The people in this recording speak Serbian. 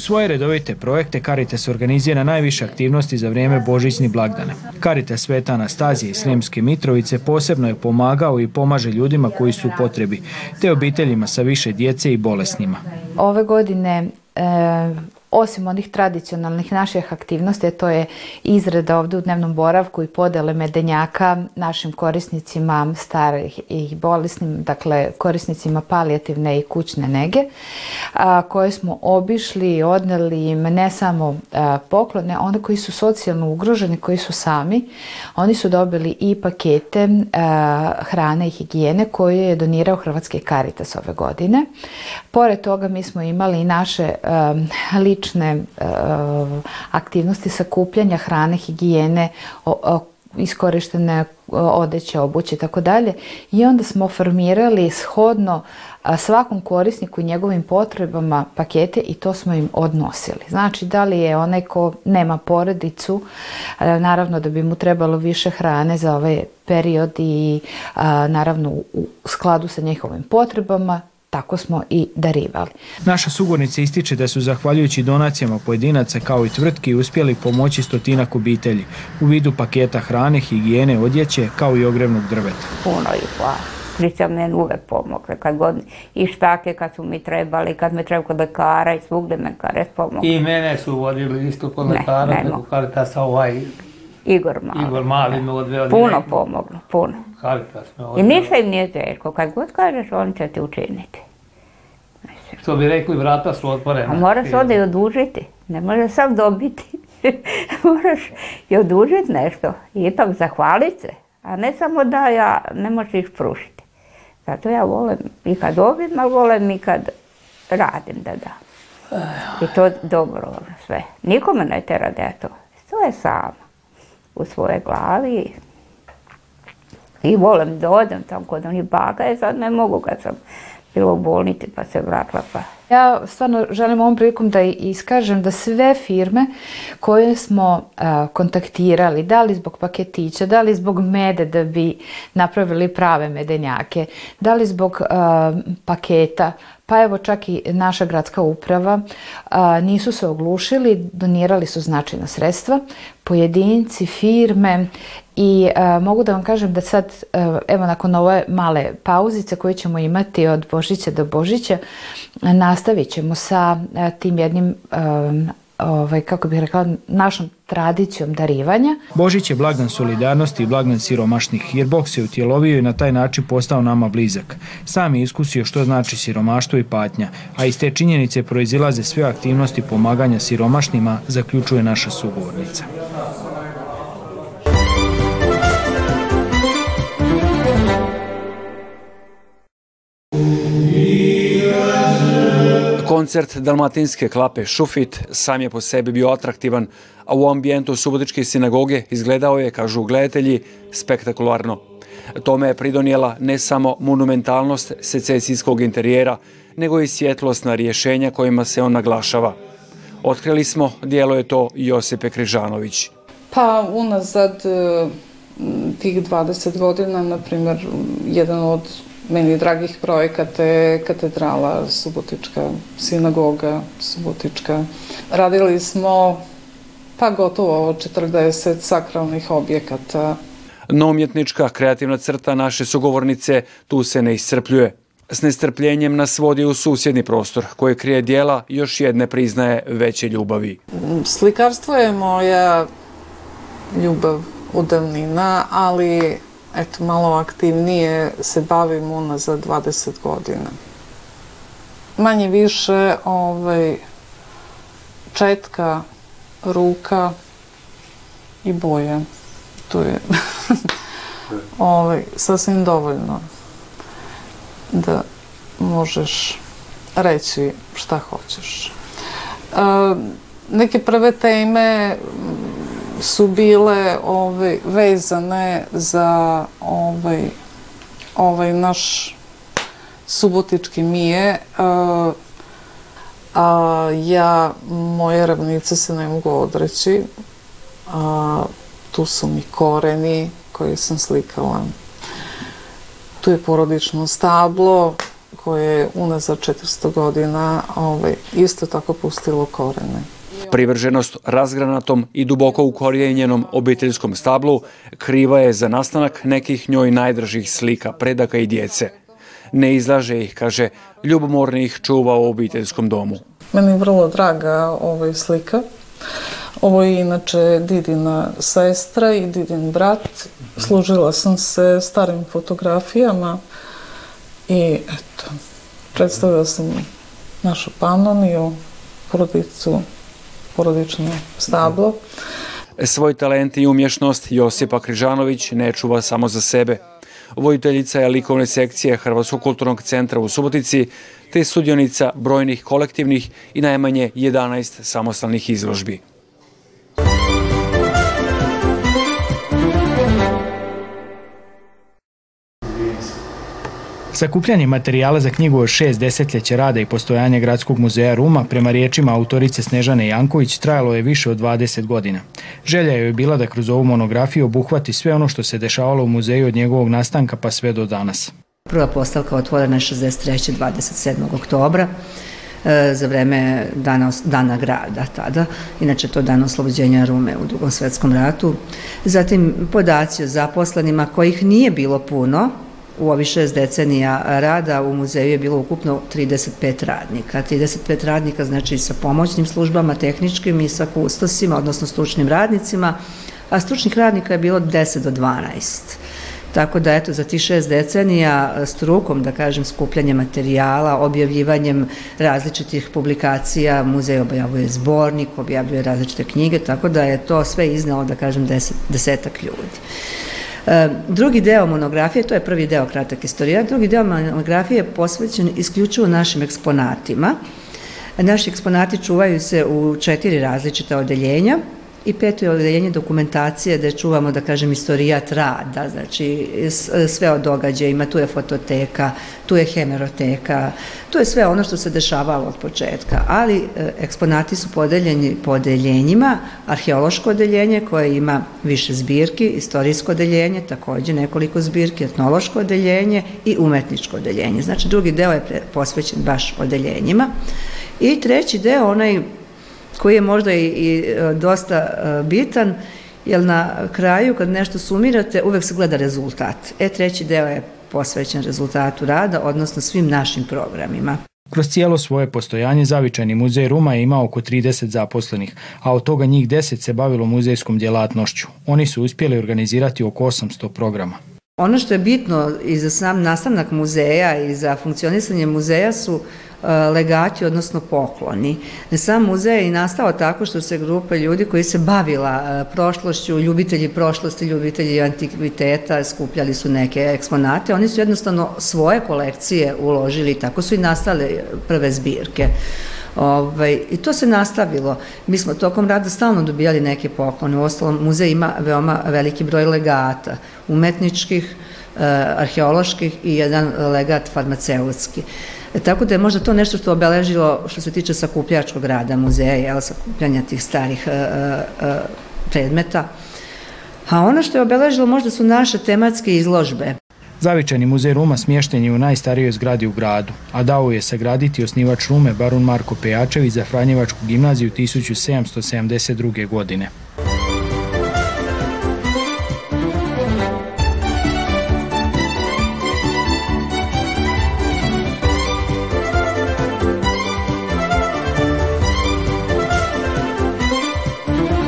svoje redovite projekte Caritas organizira najviše aktivnosti za vrijeme Božićni blagdana. Caritas Sveta Anastazije i Sremske Mitrovice posebno je pomagao i pomaže ljudima koji su u potrebi, te obiteljima sa više djece i bolesnima. Ove godine e, osim onih tradicionalnih naših aktivnosti, to je izreda ovde u dnevnom boravku i podele medenjaka našim korisnicima starih i bolesnim, dakle korisnicima palijativne i kućne nege, a, koje smo obišli i odneli im ne samo a, poklone, one koji su socijalno ugroženi, koji su sami, oni su dobili i pakete a, hrane i higijene koje je donirao Hrvatski Caritas ove godine. Pored toga mi smo imali i naše lične lične e, aktivnosti sakupljanja hrane, higijene, iskorištene e, odeće, obuće i tako dalje. I onda smo formirali shodno svakom korisniku i njegovim potrebama pakete i to smo im odnosili. Znači da li je onaj ko nema porodicu, e, naravno da bi mu trebalo više hrane za ovaj period i naravno u skladu sa njihovim potrebama, tako smo i darivali. Naša sugovornica ističe da su zahvaljujući donacijama pojedinaca kao i tvrtki uspjeli pomoći stotinak obitelji u vidu paketa hrane, higijene, odjeće kao i ogrevnog drveta. Puno i hvala. Strica meni uvek pomogle, kad god i štake kad su mi trebali, kad me trebali kod lekara i svugde me kares pomogle. I mene su vodili isto kod lekara, ne, ne, ne, ne, Igor Mali. Igor Mali da. me odveo. Puno pomoglo, puno. Karitas me odveo. I ništa im nije teško, kad god kažeš on će ti učiniti. Što bi rekli, vrata su otvorena. A moraš onda i odužiti, ne možeš sam dobiti. moraš i odužiti nešto, i ipak zahvaliti se, a ne samo da ja ne možeš ih pružiti. Zato ja volim i kad dobim, ali volim i kad radim da da. I to dobro sve. Nikome ne tera da je to. To je samo u svojoj glavi. I volim da odem tam kod onih baga i sad ne mogu kad sam bila u bolnici pa se vratila pa Ja stvarno želim ovom prilikom da iskažem da sve firme koje smo kontaktirali, da li zbog paketića, da li zbog mede da bi napravili prave medenjake, da li zbog paketa, pa evo čak i naša gradska uprava, nisu se oglušili, donirali su značajna sredstva, pojedinci, firme i mogu da vam kažem da sad, evo nakon ove male pauzice koje ćemo imati od Božića do Božića, nas nastavit ćemo sa e, tim jednim ovaj, kako bih rekla, našom tradicijom darivanja. Božić je blagdan solidarnosti i blagdan siromašnih, jer Bog se utjelovio i na taj način postao nama blizak. Sam je iskusio što znači siromaštvo i patnja, a iz te činjenice proizilaze sve aktivnosti pomaganja siromašnima, zaključuje naša sugovornica. Koncert dalmatinske klape Šufit sam je po sebi bio atraktivan, a u ambijentu Subotičke sinagoge izgledao je, kažu gledatelji, spektakularno. Tome je pridonijela ne samo monumentalnost secesijskog interijera, nego i svjetlosna rješenja kojima se on naglašava. Otkrili smo, dijelo je to Josipe Križanović. Pa unazad e, tih 20 godina, na primjer, jedan od meni dragih projekata je katedrala Subotička, sinagoga Subotička. Radili smo pa gotovo 40 sakralnih objekata. No umjetnička kreativna crta naše sugovornice tu se ne iscrpljuje. S nestrpljenjem nas vodi u susjedni prostor koje krije dijela još jedne priznaje veće ljubavi. Slikarstvo je moja ljubav od davnina, ali eto, malo aktivnije se bavim una za 20 godina. Manje više ovaj, četka, ruka i boje. Tu je ovaj, sasvim dovoljno da možeš reći šta hoćeš. E, neke prve teme su bile ovaj, vezane za ovaj, ovaj naš subotički mije. A, a ja, moje ravnice se ne mogu odreći. A, tu su mi koreni koje sam slikala. Tu je porodično stablo koje je unazad 400 godina ovaj, isto tako pustilo korene. Privrženost razgranatom i duboko ukorijenjenom obiteljskom stablu kriva je za nastanak nekih njoj najdražih slika predaka i djece. Ne izlaže ih, kaže, ljubomorni ih čuva u obiteljskom domu. Meni je vrlo draga ova slika. Ovo je inače didina sestra i didin brat. Služila sam se starim fotografijama i eto, predstavila sam našu Panoniju, porodicu porodično stablo. E, Svoj talent i umješnost Josipa Križanović ne čuva samo za sebe. Vojiteljica je likovne sekcije Hrvatskog kulturnog centra u Subotici, te sudionica brojnih kolektivnih i najmanje 11 samostalnih izložbi. Sakupljanje materijala za knjigu o šest desetljeća rada i postojanja Gradskog muzeja Ruma, prema riječima autorice Snežane Janković, trajalo je više od 20 godina. Želja joj je bila da kroz ovu monografiju obuhvati sve ono što se dešavalo u muzeju od njegovog nastanka pa sve do danas. Prva postavka otvorena je 63. 27. oktobra e, za vreme dana, dana grada tada, inače to dan oslobođenja Rume u drugom svetskom ratu. Zatim podaci o zaposlenima kojih nije bilo puno, u ovih šest decenija rada u muzeju je bilo ukupno 35 radnika. 35 radnika znači sa pomoćnim službama, tehničkim i sa kustosima, odnosno stručnim radnicima, a stručnih radnika je bilo 10 do 12. Tako da, eto, za ti šest decenija e, strukom, da kažem, skupljanjem materijala, objavljivanjem različitih publikacija, muzej objavljuje zbornik, objavljuje različite knjige, tako da je to sve iznalo, da kažem, deset, desetak ljudi. E, drugi deo monografije, to je prvi deo kratak istorijan, drugi deo monografije je posvećen isključivo našim eksponatima. Naši eksponati čuvaju se u četiri različita odeljenja – I peto je odeljenje dokumentacije da čuvamo, da kažem, istorijat rada, znači sve o događajima, tu je fototeka, tu je hemeroteka, tu je sve ono što se dešavalo od početka, ali e, eksponati su podeljeni po odeljenjima, arheološko odeljenje koje ima više zbirki, istorijsko odeljenje, takođe nekoliko zbirki, etnološko odeljenje i umetničko odeljenje. Znači drugi deo je posvećen baš odeljenjima. I treći deo, onaj koji je možda i, i e, dosta e, bitan, jer na kraju kad nešto sumirate uvek se gleda rezultat. E, treći deo je posvećen rezultatu rada, odnosno svim našim programima. Kroz cijelo svoje postojanje Zavičajni muzej Ruma je imao oko 30 zaposlenih, a od toga njih 10 se bavilo muzejskom djelatnošću. Oni su uspjeli organizirati oko 800 programa. Ono što je bitno i za sam nastanak muzeja i za funkcionisanje muzeja su e, legati, odnosno pokloni. Sam muzej je nastao tako što se grupa ljudi koji se bavila e, prošlošću, ljubitelji prošlosti, ljubitelji antikviteta, skupljali su neke eksponate, oni su jednostavno svoje kolekcije uložili, tako su i nastale prve zbirke. Ovaj, I to se nastavilo. Mi smo tokom rada stalno dobijali neke poklone. U ostalom, muzej ima veoma veliki broj legata, umetničkih, eh, arheoloških i jedan legat farmaceutski. E, tako da je možda to nešto što obeležilo što se tiče sakupljačkog rada muzeja, jel, sakupljanja tih starih eh, eh, predmeta. A ono što je obeležilo možda su naše tematske izložbe. Zavičajni muzej Ruma smješten je u najstarijoj zgradi u gradu, a dao je sagraditi osnivač Rume Barun Marko Pejačević za Franjevačku gimnaziju 1772. godine.